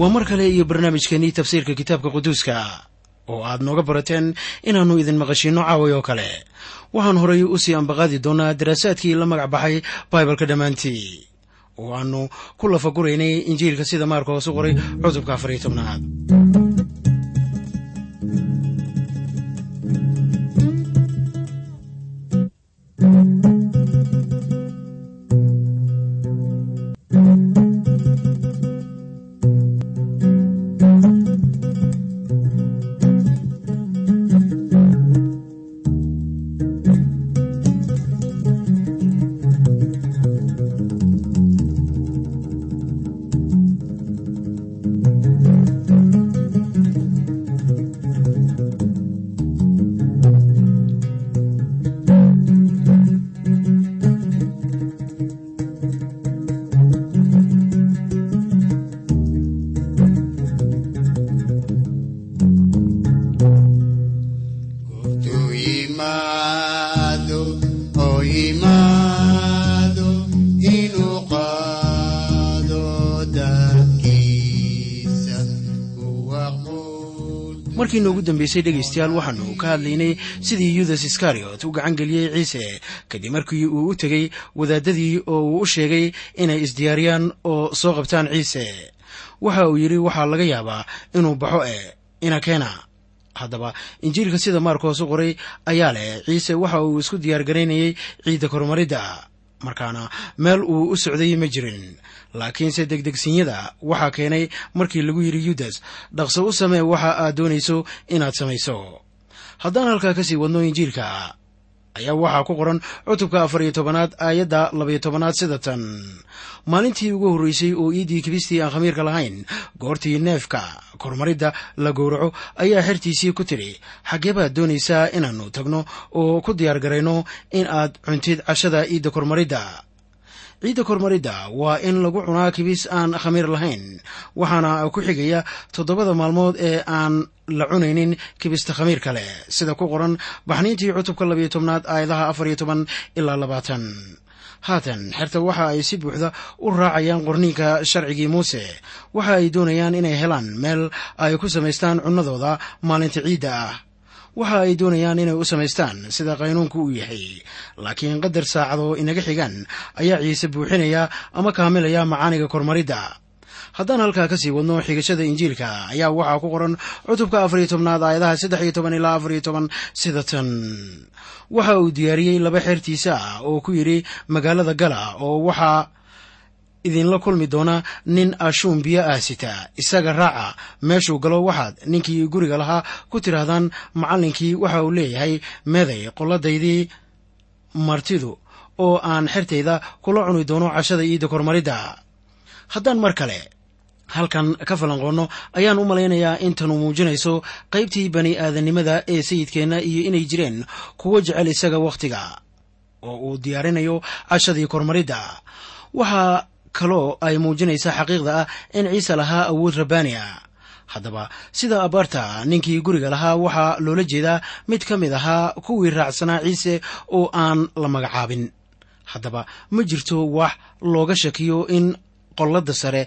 waa mar kale iyo barnaamijkeenii tafsiirka kitaabka quduuska oo aad nooga barateen inaannu idin maqashiinno caaway oo kale waxaan horay u sii ambaqaadi doonaa daraasaadkii la magac baxay baibalka dhammaantii oo aannu ku lafaguraynay injiilka sida maarka hoose qoray cutubka afariyo tobnaad markii noogu dambeysay dhegaystayaal waxaanu ka hadlaynay sidii yudas iskariot u gacan geliyey ciise. Kadib markii uu u tegey wadaadadii oo uu u sheegay inay isdiyaariyaan oo soo qabtaan ciise. Waxa uu yidhi waxaa laga yaabaa inuu baxo e ina keena. Haddaba injiilka sida maarkoos u qoray ayaa leh ciise waxa uu isku diyaargaraynayey ciidda korumaridda markaana meel uu u socday ma jirin laakiinse degdegsinyada waxaa keenay markii lagu yidhi yudas dhaqso u samee waxa aad doonayso inaad samayso. Haddaan halkaa ka sii wadno injiilka ayaa waxaa ku qoran cutubka afar iyo tobanaad aayadda labayo tobanaad sida tan. Maalintii ugu horreysay oo iiddii kibistii aan khamiirka lahayn goortii neefka kormaridda la gowraco ayaa xertiisii ku tidhi xaggee baad doonaysaa inaannu tagno oo ku diyaar garayno in aad cuntid cashada iidda kormaridda ciidda kormaridda waa in lagu cunaa kibis aan khamiir lahayn waxaana ku xigaya toddobada maalmood ee aan la cunaynin kibista khamiir kale. Sida ku qoran baxniintii cutubka labayo tobnaad aayadaha afar iyo toban ilaa labaatan. Haatan xerta waxa ay si buuxda u raacayaan qorniinka sharcigii muuse. Waxa ay doonayaan inay helaan meel ay ku samaystaan cunnadooda maalinta ciidda ah waxa ay doonayaan inay u samaystaan sida qaynuunku uu yahay. Laakiin qadar saacadoo inaga xigaan ayaa ciise buuxinaya ama kaamilaya macaaniga kormaridda. Haddaan halkaa ka sii wadno xigashada injiilka ayaa waxaa ku qoran cutubka afariyo tobnaad aayadaha saddex iyo toban ilaa afariyo toban sida tan. Waxa uu diyaariyey laba xeertiisa ah oo ku yidhi magaalada gala oo waxaa idinla kulmi doona nin ashuun biyo ah sita isaga raaca meeshuu galo waxaad ninkii guriga lahaa ku tidhaahdaan macallinkii waxa uu leeyahay meeday qolladaydii martidu oo aan xertayda kula cuni doono cashada iidda kormaridda haddaan mar kale halkan ka falanqoonno ayaan u malaynayaa intanu muujinayso qaybtii bani aadannimada ee sayidkeenna iyo inay jireen kuwo jecel isaga wakhtiga oo uu diyaarinayo cashadii kormaridda. Waxaa kaloo ay muujinaysaa xaqiiqda ah in ciise lahaa awood rabbaani ah haddaba sida abaarta ninkii guriga lahaa waxaa loola jeedaa mid ka mid ahaa kuwii raacsanaa ciise oo aan la magacaabin. Haddaba ma jirto wax looga shakiyo in qolladda sare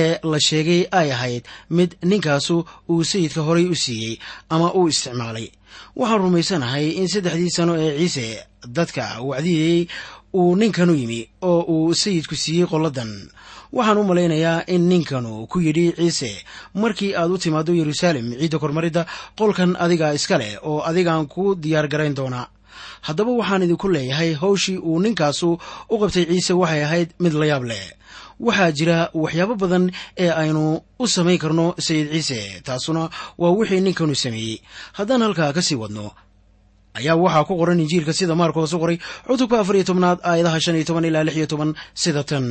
ee la sheegay ay ahayd mid ninkaasu uu sayidka horay u siiyey ama uu isticmaalay. Waxaan rumaysanahay in saddexdii sano ee ciise dadka wacdiyayey uu ninkanu yimi oo uu sayidku siiyey qolladan. Waxaan u malaynayaa in ninkanu ku yidhi ciise markii aad u timaaddo yeruusaalem ciidda kormaridda qolkan adigaa iska leh oo adigaan ku diyaar garayn doonaa haddaba waxaan idinku leeyahay hawshii uu ninkaasu u qabtay ciise waxay ahayd mid la yaab leh. Waxaa jira waxyaabo badan ee aynu u samayn karno sayid ciise taasuna waa wixii ninkanu sameeyey. Haddaan halkaa ka sii wadno ayaa waxaa ku qoran injiilka sida maarkoos u qoray cutubka afar iyo tobnaad aayadaha shan iyo toban ilaa lix iyo toban sida tan.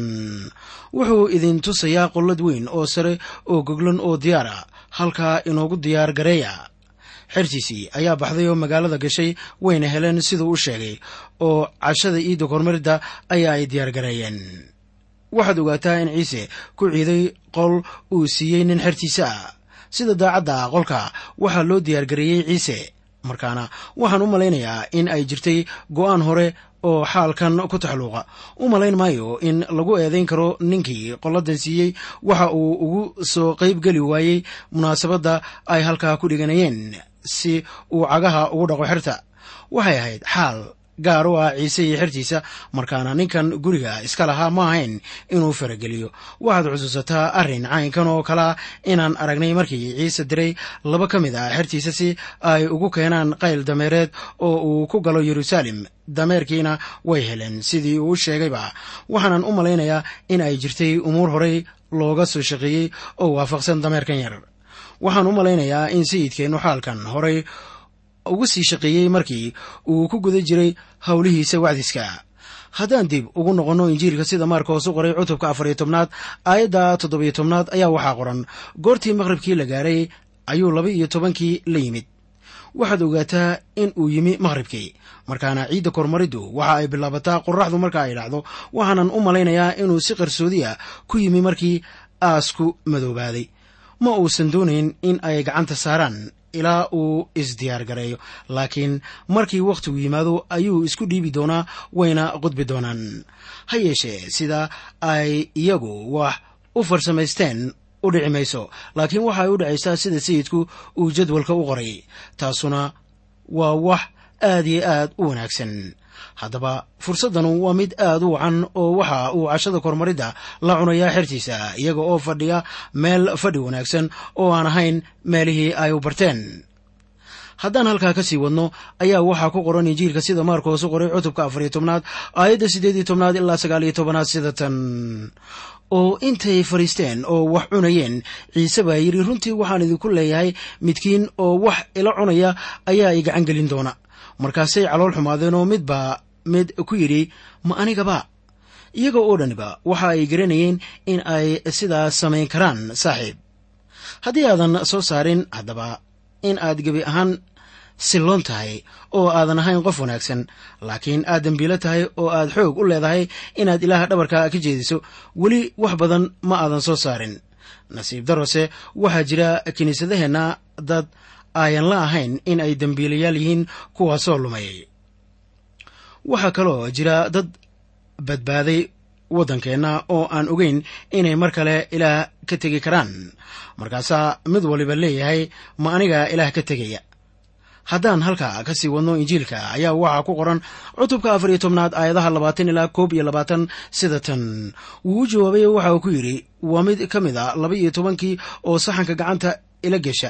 Wuxuu idin tusayaa qollad weyn oo sare oo goglan oo diyaar ah halkaa inoogu diyaar gareeya. Xertiisii ayaa baxday oo magaalada gashay wayna heleen siduu u sheegay oo cashada iidda kormaridda ayaa ay diyaar gareeyeen. Waxaad ogaataa in ciise ku ciiday qol uu siiyey nin xertiisa ah. Sida daacadda qolka waxaa loo diyaargareeyey ciise markaana waxaan u malaynayaa in ay jirtay go'aan hore oo xaalkan ku taxluuqa. U malayn maayo in lagu eedayn karo ninkii qolladan siiyey waxa uu ugu soo qayb geli waayey munaasabadda ay halkaa ku dhiganayeen si uu cagaha ugu dhaqo xerta. Waxay ahayd xaal gaar u ah ciise iyo xertiisa. Markaana ninkan guriga iska lahaa ma ahayn inuu farageliyo. Waxaad xusuusataa arrin caynkan oo kalea inaan aragnay markii ciise diray. Laba ka mid ah xertiisa si ay ugu keenaan qayl dameereed oo uu ku galo yeruusaalem dameerkiina way heleen sidii uu sheegayba. Waxaanan u malaynayaa in ay jirtay umuur horey looga soo shaqeeyey oo waafaqsan dameerkan yar. Waxaan u malaynayaa in sayidkeennu xaalkan horey ugu sii shaqeeyey markii uu ku guda jiray howlihiisa wacdiska. Haddaan dib ugu noqonno injiilka sida maarkoos u qoray cutubka afar iyo tobnaad aayadda toddobiyo tobnaad ayaa waxaa qoran goortii maqhribkii la gaaray ayuu laba iyo tobankii la yimid. Waxaad ogaataa in uu yimi maqhribkii. Markaana ciidda kormariddu waxa ay bilaabataa qorraxdu marka ay dhacdo waxaanan u malaynayaa inuu si qarsoodiya ku yimi markii aasku madoobaaday ma uusan doonayn in ay gacanta saaraan ilaa uu isdiyaar gareeyo. Laakiin markii wakhtigu yimaado ayuu isku dhiibi doonaa wayna qudbi doonaan. Ha yeeshee sida ay iyagu wax u farsamaysteen u dhici mayso. Laakiin waxa ay u dhacaysaa sida sayidku uu jadwalka u qoray taasuna waa wax aad iyo aad u wanaagsan haddaba fursaddanu waa mid aad u wacan oo waxa uu cashada kormaridda la cunayaa xertiisa iyaga oo fadhiya meel fadhi wanaagsan oo aan ahayn meelihii ay u barteen. Haddaan halkaa ka sii wadno ayaa waxaa ku qoran injiilka sida maarkoos u qoray cutubka afar iyo tobnaad aayadda siddeed iyo tobnaad ilaa sagaal iyo tobanaad sida tan. Oo intay fadhiisteen oo wax cunayeen ciise baa yidhi runtii waxaan idinku leeyahay midkiin oo wax ila cunaya ayaa i gacan gelin doona markaasay calool xumaadeen oo midbaa mid ku yidhi ma anigaba. Iyaga oo dhaniba waxa ay garanayeen in ay sidaas samayn karaan saaxiib. Haddii aadan soo saarin haddaba in aad gebi ahaan silloon tahay oo aadan ahayn qof wanaagsan laakiin aad dembiilo tahay oo aad xoog u leedahay inaad ilaaha dhabarka ka jeediso weli wax badan ma aadan soo saarin. Nasiib darose waxaa jira kiniisadaheenna dad ayan la ahayn in ay dembiilayaal yihiin kuwaasoo lumay waxaa kaloo jira dad badbaaday waddankeenna oo aan ogeyn inay mar kale ilaah ka tegi karaan. Markaasaa mid waliba leeyahay ma aniga ilaah ka tegaya. Haddaan halkaa ka sii wadno injiilka ayaa waxaa ku qoran cutubka afar iyo tobnaad aayadaha labaatan ilaa koob iyo labaatan sida tan. Wuu jawaabay waxa uu ku yidhi waa mid ka mid a laba iyo tobankii oo saxanka gacanta ila gesha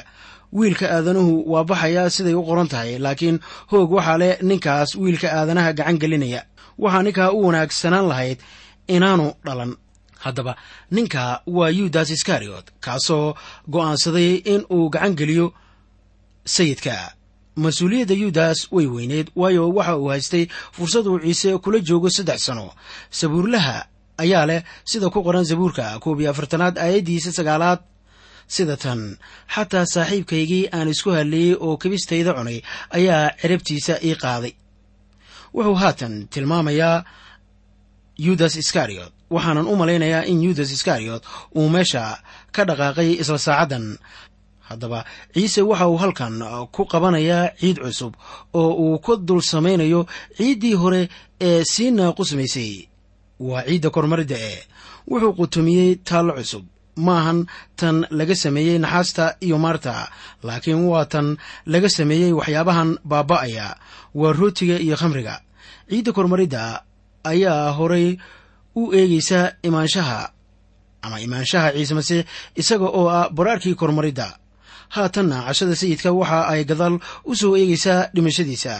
wiilka aadanuhu waa baxaya siday u qoran tahay laakiin hoog waxaa leh ninkaas wiilka aadanaha gacan gelinaya. Waxaa ninkaa u wanaagsanaan lahayd inaanu dhalan. Haddaba ninka waa yudas iskariot kaasoo go'aansaday in uu gacan geliyo sayidka. Mas'uuliyadda yudas way weyneed waayo waxa uu haystay fursad uu ciise kula joogo saddex sano. Sabuurlaha ayaa leh sida ku qoran sabuurka koob iyo afartanaad aayaddiisa sagaalaad sida tan xataa saaxiibkaygii aan isku hadleeyey oo kebistayda cunay ayaa cirabtiisa ii qaaday. Wuxuu haatan tilmaamayaa yudas iskariot waxaanan u malaynayaa in yudas iskariot uu meesha ka dhaqaaqay isla saacaddan. Haddaba ciise waxa uu halkan ku qabanayaa ciid cusub oo uu ka dul samaynayo ciiddii hore ee sii naaqusmaysay waa ciidda kormaridda ee. Wuxuu qutumiyey taallo cusub maahan tan laga sameeyey naxaasta iyo maarta laakiin waa tan laga sameeyey waxyaabahan baaba'aya waa rootiga iyo khamriga. Ciidda kormaridda ayaa horay u eegaysa imaanshaha ama imaanshaha ciise masiix isaga oo ah baraarkii kormaridda haatanna cashada sayidka waxa ay gadaal u soo eegaysaa dhimashadiisa.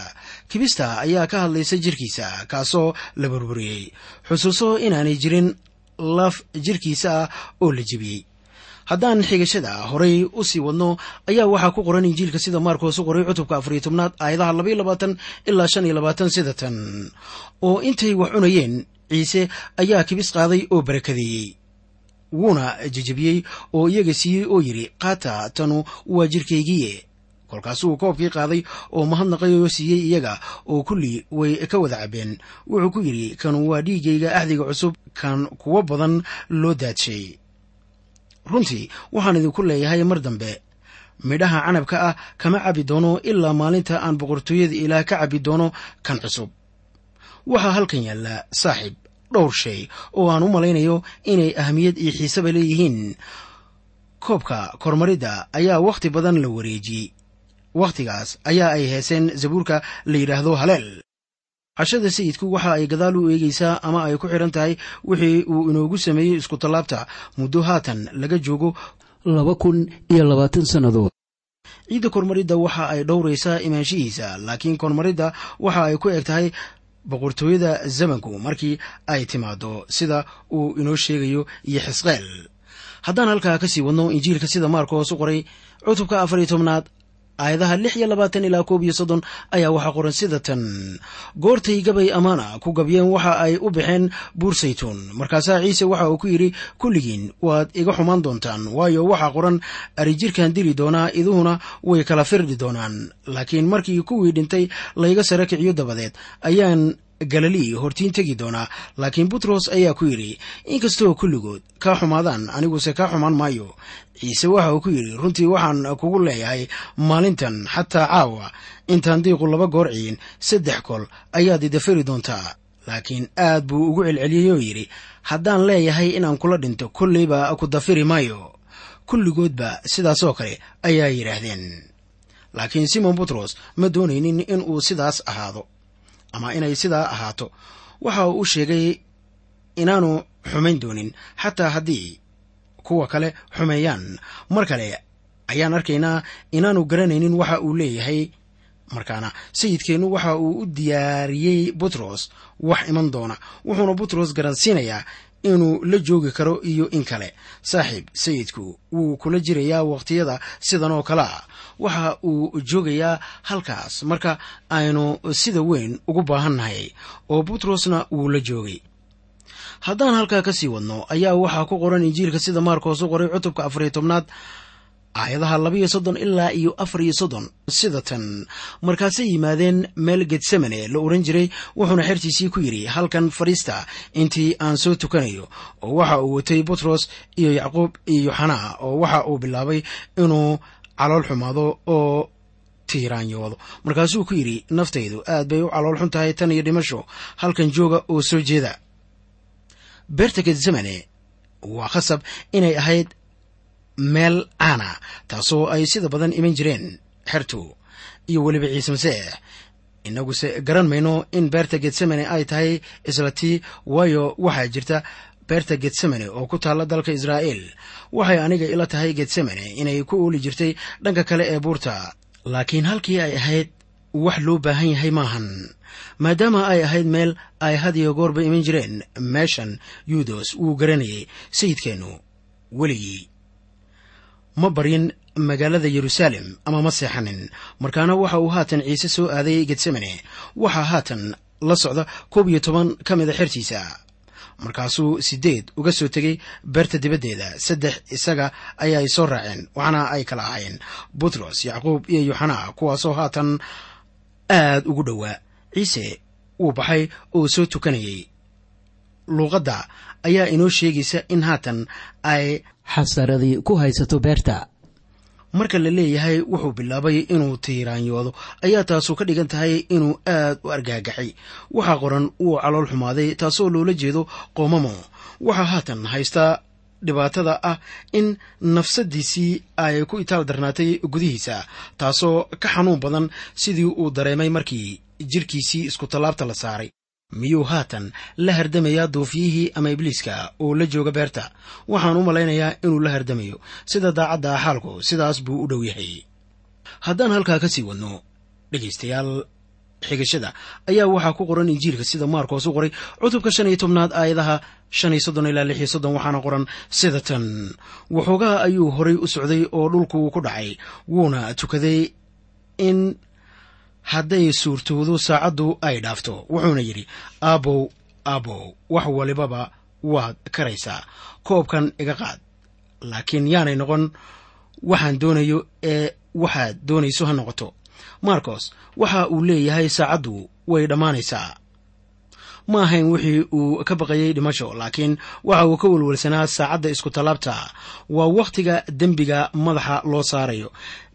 Kibista ayaa ka hadlaysa jirkiisa kaasoo la burburiyey. Xusuuso inaanay jirin laf jirkiisa ah oo la jebiyey. Haddaan xigashada horay u sii wadno ayaa waxaa ku qoran injiilka sida maarkoos u qoray cutubka afariyo tobnaad aayadaha labaiyo labaatan ilaa shan iyo labaatan sida tan. Oo intay wax cunayeen ciise ayaa kibis qaaday oo barakadeeyey. Wuuna jejebiyey oo iyaga siiyey oo yidhi qaata tanu waa jirkaygiiye kolkaasuu koobkii qaaday oo mahadnaqay oo siiyey iyaga oo kulli way ka wada cabbeen. Wuxuu ku yidhi kanu waa dhiiggayga axdiga cusub kan kuwo badan loo daadshay. Runtii waxaan idinku leeyahay mar dambe midhaha canabka ah kama cabbi doono ilaa maalinta aan boqortooyada ilaah ka cabbi doono kan cusub. Waxaa halkan yaalla saaxiib dhowr shay oo aan u malaynayo inay ahamiyad iyo xiiseba leeyihiin. Koobka kormaridda ayaa wakhti badan la wareejiyey wakhtigaas ayaa ay heeseen zabuurka la yidhaahdo haleel cashada sayidku waxa ay gadaal u eegaysaa ama ay ku xidhan tahay wixii uu inoogu sameeyey iskutallaabta muddo haatan laga joogo laba kun iyo labaatan sannadood. Ciidda kormaridda waxa ay dhowraysaa imaanshihiisa laakiin kormaridda waxa ay ku eg tahay boqortooyada zamanku markii ay timaado sida uu inoo sheegayo iyo xisqeel. Haddaan halkaa ka sii wadno injiilka sida maarkoos u qoray cutubka afar iyo tobnaad aayadaha lix iyo labaatan ilaa koob iyo soddon ayaa waxaa qoran sida tan goortay gabay amaana ku gabyeen waxa ay u baxeen buur saytuun. Markaasaa ciise waxa uu ku yidhi kulligiin waad iga xumaan doontaan waayo waxaa qoran arijirkan dili doonaa iduhuna way kala firdhi doonaan. Laakiin markii kuwii dhintay layga sare kiciyo dabadeed ayaan galilii hortiin tegi doonaa laakiin butros ayaa ku yidhi inkastoo kulligood kaa xumaadaan aniguse kaa xumaan maayo. Ciise waxa uu ku yidhi runtii waxaan kugu leeyahay maalintan xataa caawa. Intaan diiqu laba goor ciyin saddex kol ayaad idafari doontaa. Laakiin aad buu ugu celceliyey oo yidhi haddaan leeyahay inaan kula dhinto kolleyba ku dafiri maayo. Kulligoodba sidaasoo kale ayaa yidhaahdeen. Laakiin simon butros ma doonaynin in uu sidaas ahaado ama inay sidaa ahaato. Waxa uu u sheegay inaanu xumayn doonin xataa haddii kuwa kale xumeeyaan. Mar kale ayaan arkaynaa inaanu garanaynin waxa uu leeyahay. Markaana sayidkeennu waxa uu u diyaariyey butros wax iman doona. Wuxuuna butros garansiinayaa inuu la joogi karo iyo in kale. Saaxiib sayidku wuu kula jirayaa wakhtiyada sidan oo kale ah. Waxa uu joogayaa halkaas. Marka aynu sida weyn ugu baahannahay oo butrosna wuu la joogay. Haddaan halkaa ka sii wadno ayaa waxaa ku qoran injiilka sida maarkoos u qoray cutubka afariyo tobnaad aayadaha labaiyo soddon ilaa iyo afar iyo soddon sida tan. Markaasay yimaadeen meel getsemane la oran jiray wuxuuna xertiisii ku yidhi halkan fadhiista intii aan soo tukanayo oo waxa uu watay butros iyo yacquub iyo yoxanaa oo waxa uu bilaabay inuu calool xumaado oo tiiraanyoodo. Markaasuu ku yidhi naftaydu aad bay u calool xun tahay tan iyo dhimasho halkan jooga oo soo jeeda. Beerta getsemane waa khasab inay ahayd meel caana taasoo ay sida badan iman jireen. Xertu iyo weliba ciise masiix inaguse garan mayno in beerta getsemane ay tahay isla tii waayo waxaa jirta beerta getsemane oo ku taalla dalka israa'iil. Waxay aniga ila tahay getsemane inay ku ooli jirtay dhanka kale ee buurta. Laakiin halkii ay ahayd wax loo baahan yahay maahan maadaama ay ahayd meel ay had iyo goorba iman jireen meeshan yudos wuu garanayay sayidkeennu weligii ma baryin magaalada yeruusaalem ama ma seexanin. Markaana waxa uu haatan ciise soo aaday getsemane. Waxaa haatan la socda koob iyo toban ka mida xertiisa. Markaasuu sideed uga soo tegey beerta dibaddeeda saddex isaga ayaay soo raaceen waxaana ay kala ahaayeen butros yacquub iyo yoxanaa kuwaasoo haatan aad ugu dhowaa. Ciise wuu baxay oo soo tukanayay luuqadda ayaa inoo sheegaysa in haatan ay xasaradii ku haysato beerta. Marka la leeyahay wuxuu bilaabay inuu tiiraanyoodo ayaa taasu ka dhigan tahay inuu aad u argaagaxay waxaa qoran wuu calool xumaaday taasoo loola jeedo qoomamo. Waxaa haatan haystaa dhibaatada ah in nafsadiisii ay ku itaal darnaatay gudihiisa taasoo ka xanuun badan sidii uu dareemay markii jirkiisii isku tallaabta la saaray miyuu haatan la hardamayaa duufiyihii ama ibliiska oo la jooga beerta? Waxaan u malaynayaa inuu la hardamayo. Sida daacadda ah xaalku sidaas buu u dhow yahay. Haddaan halkaa ka sii wadno dhegaystayaal xigashada ayaa waxaa ku qoran injiilka sida maarkoos u qoray. Cutubka shan iyo tobnaad aayadaha shan iyo soddon ilaa lix iyo soddon waxaana qoran sida tan. Waxoogaha ayuu horay u socday oo dhulku ku dhacay wuuna tukaday in hadday suurtoodo saacaddu ay dhaafto wuxuuna yidhi aabow aabow wax walibaba waad karaysaa koobkan iga qaad laakiin yaanay noqon waxaan doonayo ee waxaad doonayso ha noqoto. Marcos waxa uu leeyahay saacaddu way dhammaanaysaa. Ma ahayn wixii uu ka baqayey dhimasho laakiin waxa uu ka welwelsanaa saacadda isku tallaabta. Waa wakhtiga dembiga madaxa loo saarayo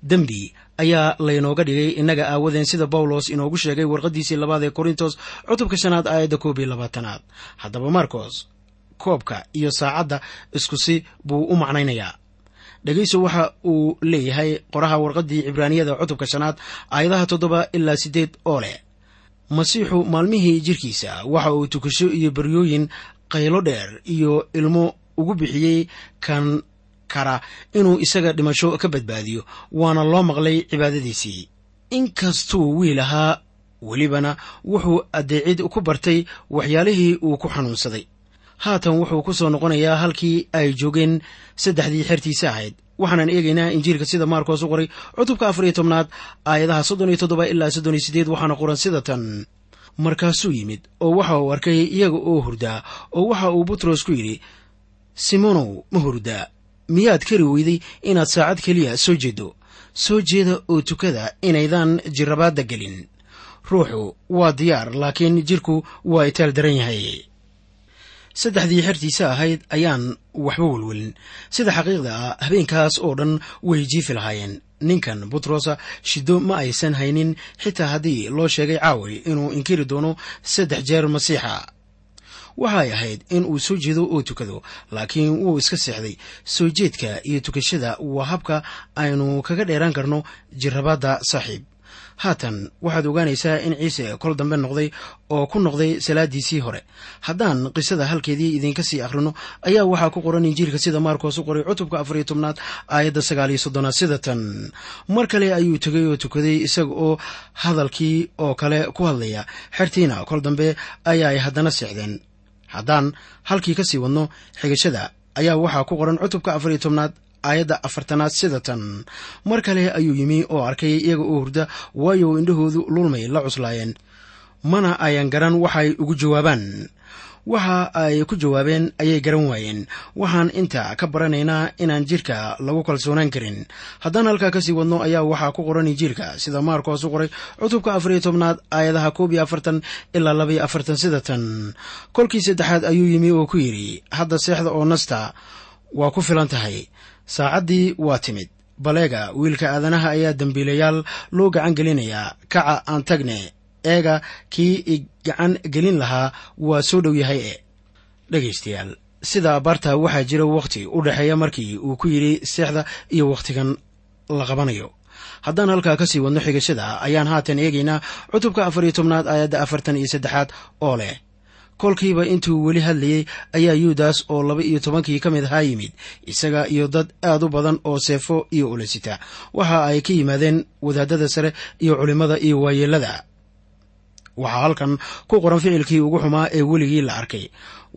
dembi ayaa laynooga dhigay innaga aawadeen sida bawlos inoogu sheegay warqaddiisii labaad ee korintos cutubka shanaad aayadda koob iyo labaatanaad. Haddaba marcos koobka iyo saacadda iskusi buu u macnaynayaa. Dhegayso waxa uu leeyahay qoraha warqaddii cibraaniyada cutubka shanaad aayadaha toddoba ilaa siddeed oo leh. Masiixu maalmihii jirkiisa waxa uu tukasho iyo baryooyin qaylo dheer iyo ilmo ugu bixiyey kan kara inuu isaga dhimasho ka badbaadiyo waana loo maqlay cibaadadiisii. Inkastuu wiil ahaa welibana wuxuu addeecid ku bartay waxyaalihii uu ku xanuunsaday. Haatan wuxuu ku soo noqonayaa halkii ay joogeen saddexdii xertiisa ahayd. Waxaanan eegaynaa injiilka sida maarkoos u qoray cutubka afar iyo tobnaad aayadaha soddon iyo toddoba ilaa soddon iyo siddeed waxaana qoran sida tan. Markaasuu yimid oo waxa uu arkay iyaga oo hurdaa oo waxa uu butros ku yidhi simonow ma hurdaa miyaad kari weyday inaad saacad keliya soo jeeddo. Soo jeeda oo tukada inaydan jirrabaadda gelin. Ruuxu waa diyaar laakiin jidhku waa itaal daran yahay. Saddexdii xertiisa ahayd ayaan waxba welwelin. Sida xaqiiqda ah habeenkaas oo dhan way jiifi lahaayeen. Ninkan butrosa shiddo ma aysan haynin. Xitaa haddii loo sheegay caawi inuu inkiri doono saddex jeer masiixa waxay ahayd in uu soo jeedo oo tukado laakiin wuu iska seexday. Soo jeedka iyo tukashada waa habka aynu kaga dheeraan karno jirrabaadda saaxiib. Haatan waxaad ogaanaysaa in ciise kol dambe noqday oo ku noqday salaadiisii hore. Haddaan qisada halkeedii idinka sii akhrino ayaa waxaa ku qoran injiilka sida maarkoos u qoray cutubka afar iyo tobnaad aayadda sagaal iyo soddonaad sida tan. Mar kale ayuu tegay oo tukaday isaga oo hadalkii oo kale ku hadlaya. Xertiina kol dambe ayaay haddana seexdeen haddaan halkii ka sii wadno xigashada ayaa waxaa ku qoran cutubka afar iyo tobnaad aayadda afartanaad sida tan. Mar kale ayuu yimi oo arkay iyaga oo hurda waayo indhahoodu lulmay la cuslaayeen. Mana ayan garan waxay ugu jawaabaan waxa ay ku jawaabeen ayay garan waayeen. Waxaan inta ka baranaynaa inaan jidhka lagu kalsoonaan karin. Haddaan halkaa ka sii wadno ayaa waxaa ku qoran injiilka sida maarkoos u qoray cutubka afar iyo tobnaad aayadaha koob iyo afartan ilaa laba iyo afartan sida tan. Kolkii saddexaad ayuu yimi oo ku yidhi hadda seexda oo nasta waa ku filan tahay. Saacaddii waa timid. Baleega wiilka aadanaha ayaa dembiilayaal loo gacan gelinayaa. Kaca aan tagne eega kii gacan gelin lahaa waa soo dhow yahay e dhegaystayaal. Sida abaarta waxaa jira wakhti u dhexeeya markii uu ku yidhi seexda iyo wakhtigan la qabanayo. Haddaan halkaa ka sii wadno xigashada ayaan haatan eegaynaa cutubka afar iyo tobnaad aayadda afartan iyo saddexaad oo leh. Kolkiiba intuu weli hadlayey ayaa yuudas oo laba iyo tobankii ka mid ahaa yimid isaga iyo dad aad u badan oo seefo iyo ulasita waxa ay ka yimaadeen wadaadada sare iyo culimmada iyo waayeelada waxaa halkan ku qoran ficilkii ugu xumaa ee weligii la arkay.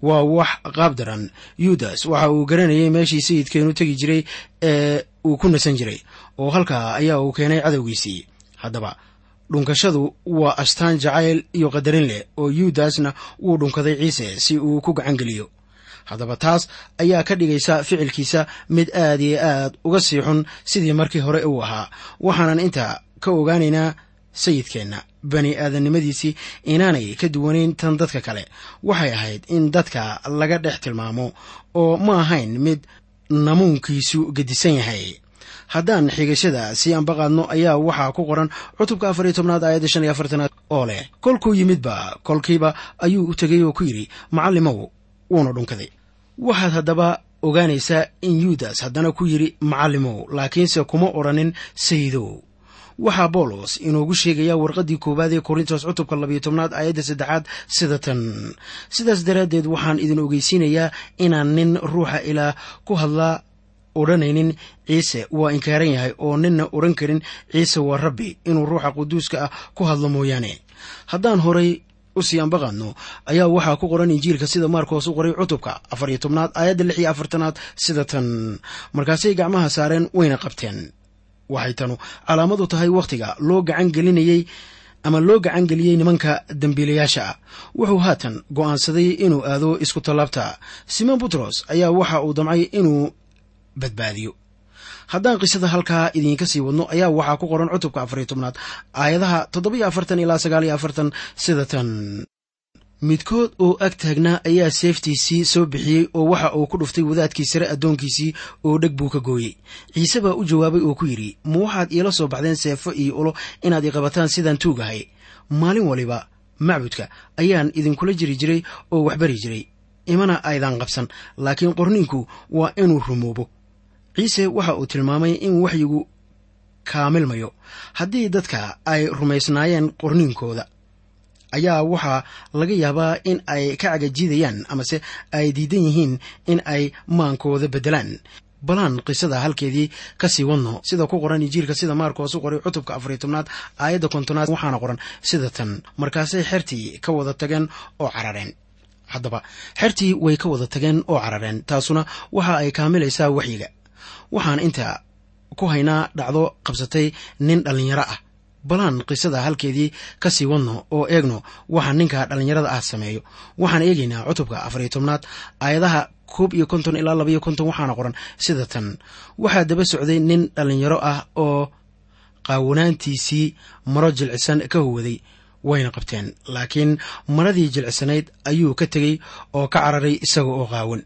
Waa wax qaab daran. Yuudas waxa uu garanayay meeshii sayidkeenu tegi jiray ee uu ku nasan jiray oo halkaa ayaa uu keenay cadowgiisii. Haddaba dhunkashadu waa astaan jacayl iyo qadarin leh oo yuudasna wuu dhunkaday ciise si uu ku gacan geliyo. Haddaba taas ayaa ka dhigaysa ficilkiisa mid aad iyo aad uga sii xun sidii markii hore uu ahaa. Waxaanan inta ka ogaanaynaa sayidkeenna bani aadannimadiisii inaanay ka duwanayn tan dadka kale. Waxay ahayd in dadka laga dhex tilmaamo oo ma ahayn mid namuunkiisu gedisan yahay. Haddaan xigashada sii ambaqaadno ayaa waxaa ku qoran cutubka afar iyo tobnaad aayadda shan iyo afartanaad oo leh kolkuu yimidba kolkiiba ayuu u tegay oo ku yidhi macallimow wuuna dhunkaday. Waxaad haddaba ogaanaysaa in yuudas haddana ku yidhi macallimow laakiinse kuma odhanin sayidow waxaa boolos inoogu sheegaya warqaddii koowaad ee korintos cutubka labiyo tobnaad aayadda saddexaad sida tan sidaas daraaddeed waxaan idin ogeysiinayaa inaan nin ruuxa ilaah ku hadlaa odhanaynin. Ciise waa inkaaran yahay oo ninna odhan karin. Ciise waa rabbi inuu ruuxa quduuska ah ku hadlo mooyaane. Haddaan horay u sii ambaqaadno ayaa waxaa ku qoran injiilka sida maarkoos u qoray cutubka afar iyo tobnaad aayadda lix iyo afartanaad sida tan markaasay gacmaha saareen wayna qabteen waxay tanu calaamadu tahay wakhtiga loo gacan gelinayey ama loo gacan geliyey nimanka dembiilayaasha ah. Wuxuu haatan go'aansaday inuu aado isku tallaabta. Simon butros ayaa waxa uu damcay inuu badbaadiyo. Haddaan qisada halkaa idiinka sii wadno ayaa waxaa ku qoran cutubka afariyo tobnaad aayadaha toddobiyo afartan ilaa sagaal iyo afartan sida tan midkood oo ag taagnaa ayaa seeftiisii soo bixiyey oo waxa uu ku dhuftay wadaadkii sare addoonkiisii oo dheg buu ka gooyey. Ciise baa u jawaabay oo ku yidhi ma waxaad iila soo baxdeen seefo iyo ulo inaad iqabataan sidaan tuugahay. Maalin waliba macbudka ayaan idinkula jiri jiray oo waxbari jiray. Imana aydan qabsan laakiin qorniinku waa inuu rumoobo. Ciise waxa uu tilmaamay in waxyigu kaamilmayo. Haddii dadka ay rumaysnaayeen qorniinkooda ayaa waxaa laga yaabaa in ay ka cagajidayaan amase ay diidan yihiin in ay maankooda beddelaan. Balaan qisada halkeedii ka sii wadno. Sida ku qoran injiilka sida maarkoos u qoray cutubka afariyo tobnaad aayadda kontonaad waxaana qoran sida tan. Markaasay xertii ka wada tageen oo carareen. Haddaba xertii way ka wada tageen oo carareen taasuna waxa ay kaamilaysaa waxyiga. Waxaan inta ku haynaa dhacdo qabsatay nin dhallinyaro ah balaan qisada halkeedii ka sii wadno oo eegno. Waxa ninka dhallinyarada ah sameeyo. Waxaan eegaynaa cutubka afariyo tobnaad aayadaha koob iyo konton ilaa labaiyo konton waxaana qoran sida tan. Waxaa daba socday nin dhallinyaro ah oo qaawanaantiisii maro jilcisan ka huwaday wayna qabteen laakiin maradii jilcisanayd ayuu ka tegey oo ka cararay isaga oo qaawan.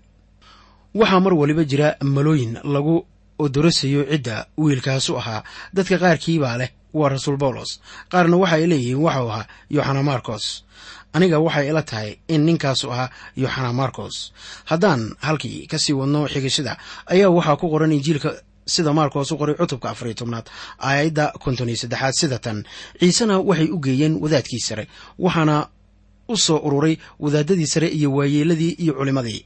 Waxaa mar waliba jira malooyin lagu odorasayo cidda wiilkaasu ahaa. Dadka qaarkii baa leh waa rasuul bawlos qaarna waxa ay leeyihiin waxau ahaa yoxana marcos. Aniga waxay ila tahay in ninkaasu ahaa yoxana marcos. Haddaan halkii ka sii wadno xigashada ayaa waxaa ku qoran injiilka sida maarkoos u qoray cutubka afariyo tobnaad aayadda konton iyo saddexaad sida tan. Ciisena waxay u geeyeen wadaadkii sare waxaana u soo ururay wadaadadii sare iyo waayeeladii iyo culimmadii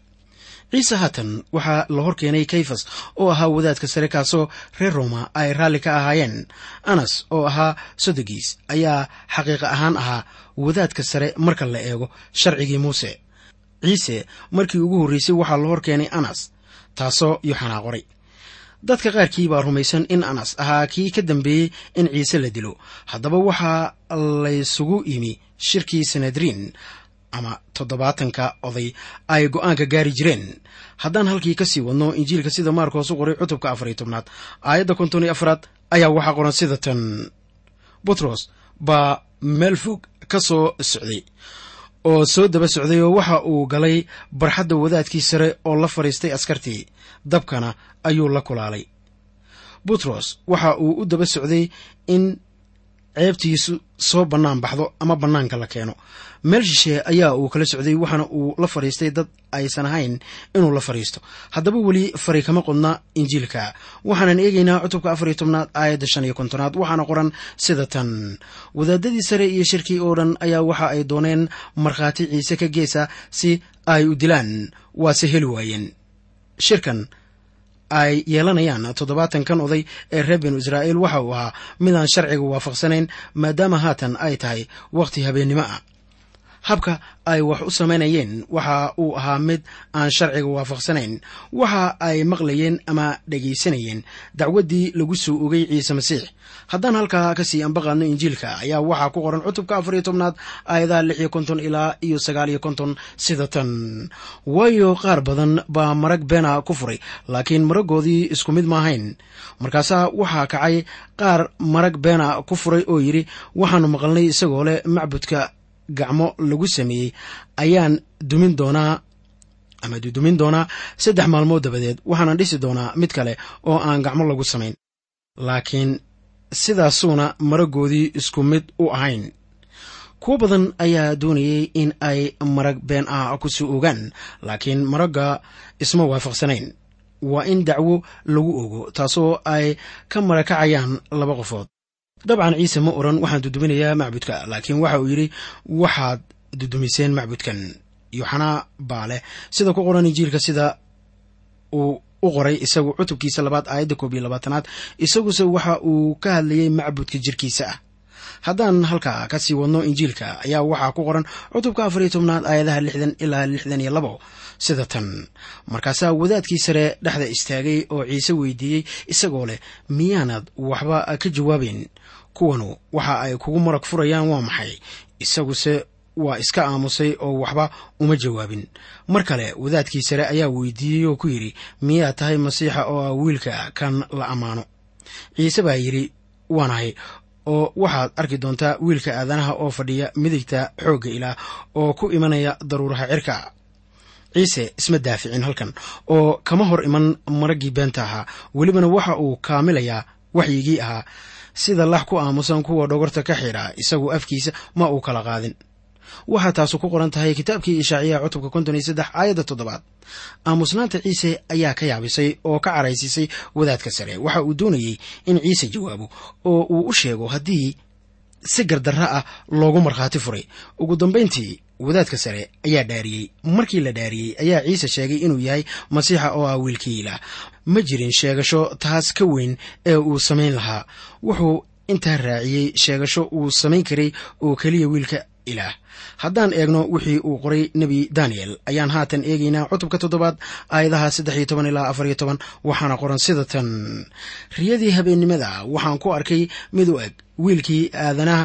ciise haatan waxaa la hor keenay kayfas oo ahaa wadaadka sare kaasoo reer roma ay raalli ka ahaayeen. Anas oo ahaa sodogiis ayaa xaqiiqa ahaan ahaa wadaadka sare marka la eego sharcigii muuse. Ciise markii ugu horreysay waxaa la hor keenay anas taasoo yoxanaa qoray dadka qaarkii baa rumaysan in anas ahaa kii ka dambeeyey in ciise la dilo. Haddaba waxaa laysugu yimi shirkii sanadriin ama toddobaatanka oday ay go'aanka gaari jireen. Haddaan halkii ka sii wadno injiilka sida maarkoos u qoray cutubka afariyo tobnaad aayadda konton iyo afraad ayaa waxaa qoran sida tan. Butros baa meel fog ka soo socday oo soo daba socday oo waxa uu galay barxadda wadaadkii sare oo la fadhiistay askartii. Dabkana ayuu la kulaalay. Butros waxa uu u daba socday in ceebtiisu soo bannaan baxdo ama bannaanka la keeno meel shishe ayaa uu kala socday waxaana uu la fadhiistay dad aysan ahayn inuu la fadhiisto haddaba weli fari kama qodna injiilka. Waxaanan eegaynaa cutubka afariyo tobnaad aayadda shan iyo kontonaad waxaana qoran sida tan. Wadaadadii sare iyo shirkii oo dhan ayaa waxa ay dooneen markhaati ciise ka geesa si ay u dilaan. Waase heli waayeen. Shirkan ay yeelanayaan toddobaatankan oday ee reer binu israa'iil waxa uu ahaa midaan sharciga waafaqsanayn maadaama haatan ay tahay wakhti habeennimo ah habka ay wax u samaynayeen waxa uu ahaa mid aan sharciga waafaqsanayn waxa ay maqlayeen ama dhegaysanayeen dacwaddii lagu soo ogay ciise masiix. Haddaan halkaa ka sii ambaqaadno injiilka ayaa waxaa ku qoran cutubka afar iyo tobnaad aayadaha lix iyo konton ilaa iyo sagaal iyo konton sida tan. Waayo qaar badan baa marag beena ku furay laakiin maragoodii isku mid maahayn markaasaa waxaa kacay qaar marag beena ku furay oo yidhi waxaanu maqalnay isagoo leh macbudka gacmo lagu sameeyey ayaan dumin doonaa ama dudumin doonaa saddex maalmood dabadeed waxaanan dhisi doonaa mid kale oo aan gacmo lagu samayn. Laakiin sidaasuuna maragoodii isku mid u ahayn. Kuwo badan ayaa doonayay in ay marag been ah ku soo ogaan laakiin maragga isma waafaqsanayn. Waa in dacwo lagu ogo taasoo ay ka marakacayaan laba qofood dabcan ciise ma oran waxaan duduminayaa macbudka. Laakiin waxa uu yidhi waxaad dudumiseen macbudkan yoxanaa baa leh sida ku qoran injiilka sida uu u qoray isagu cutubkiisa labaad aayadda koob iyo labaatanaad isaguse waxa uu ka hadlayey macbudka jirkiisa ah. Haddaan halkaa ka sii wadno injiilka ayaa waxaa ku qoran cutubka afariyo tobnaad aayadaha lixdan ilaa lixdan iyo labo sida tan. Markaasaa wadaadkii sare dhexda istaagay oo ciise weydiiyey isagoo leh miyaanad waxba ka jawaabayn kuwanu waxa ay kugu marag furayaan waa maxay? Isaguse waa iska aamusay oo waxba uma jawaabin. Mar kale wadaadkii sare ayaa weydiiyey oo ku yidhi miyaad tahay masiixa oo ah wiilka? Kan la ammaano. Ciise baa yidhi waanahay oo waxaad arki doontaa wiilka aadanaha oo fadhiya midigta xoogga ilaah oo ku imanaya daruuraha cirka ciise isma daaficin halkan. Oo kama hor iman maraggii beenta ahaa. Welibana waxa uu kaamilayaa waxyigii ahaa. Sida lax ku aamusan kuwa dhogorta ka xidha isagu afkiisa ma uu kala qaadin. Waxaa taasu ku qoran tahay kitaabkii ishaaciyaha cutubka konton iyo saddex aayadda toddobaad. Aamusnaanta ciise ayaa ka yaabisay oo ka caraysiisay wadaadka sare. Waxa uu doonayey in ciise jawaabo oo uu u sheego haddii si gardarra ah loogu markhaati furay. Ugu dambayntii wadaadka sare ayaa dhaariyey. Markii la dhaariyey ayaa ciise sheegay inuu yahay masiixa oo ah wiilkii ilaah ma jirin sheegasho taas ka weyn ee uu samayn lahaa. Wuxuu intaa raaciyey sheegasho uu samayn karay oo keliya wiilka ilaah haddaan eegno wixii uu qoray nebi daniel ayaan haatan eegaynaa cutubka toddobaad aayadaha saddex iyo toban ilaa afar iyo toban waxaana qoran sida tan. Riyadii habeennimada waxaan ku arkay mid u eg wiilkii aadanaha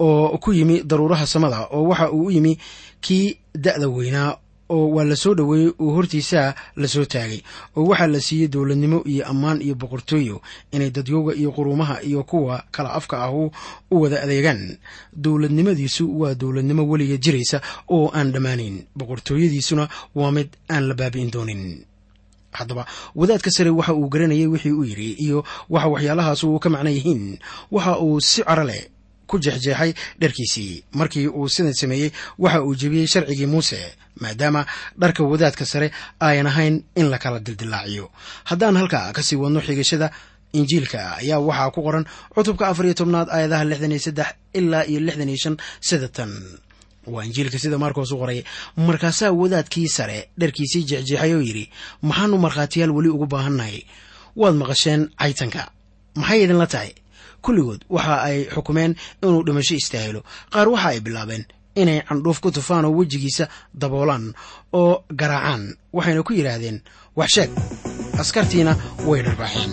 oo ku yimi daruuraha samada oo waxa uu u yimi kii da'da weynaa oo waa la soo dhoweeyey oo hortiisaa la soo taagay oo waxaa la siiyey dowladnimo iyo ammaan iyo boqortooyo inay dadyooga iyo quruumaha iyo kuwa kala afka ahu u wada adeegaan. Dowladnimadiisu waa dowladnimo weliga jiraysa oo aan dhammaanayn. Boqortooyadiisuna waa mid aan la baabi'in doonin. Haddaba wadaadka sare waxa uu garanayay wixii uu yidhi iyo waxa waxyaalahaas uu ka macno yihiin. Waxa uu si caro leh ku jeexjeexay dharkiisii. Markii uu sidan sameeyey waxa uu jebiyey sharcigii muuse maadaama dharka wadaadka sare ayan ahayn in la kala dildilaaciyo haddaan halkaa ka sii wadno xigashada injiilka ayaa waxaa ku qoran cutubka afar iyo tobnaad aayadaha lixdan iyo saddex ilaa iyo lixdan iyo shan sida tan. Waa injiilka sida maarkoos u qoray markaasaa wadaadkii sare dharkiisii jeexjeexay oo yidhi maxaanu markhaatiyaal weli ugu baahannahay. Waad maqasheen caytanka. Maxay idinla tahay kulligood waxa ay xukumeen inuu dhimasho istaahilo qaar waxa ay bilaabeen inay candhuuf ku tufaan oo wejigiisa daboolaan oo garaacaan waxayna ku yidhaahdeen wax sheeg askartiina way dharbaaxeen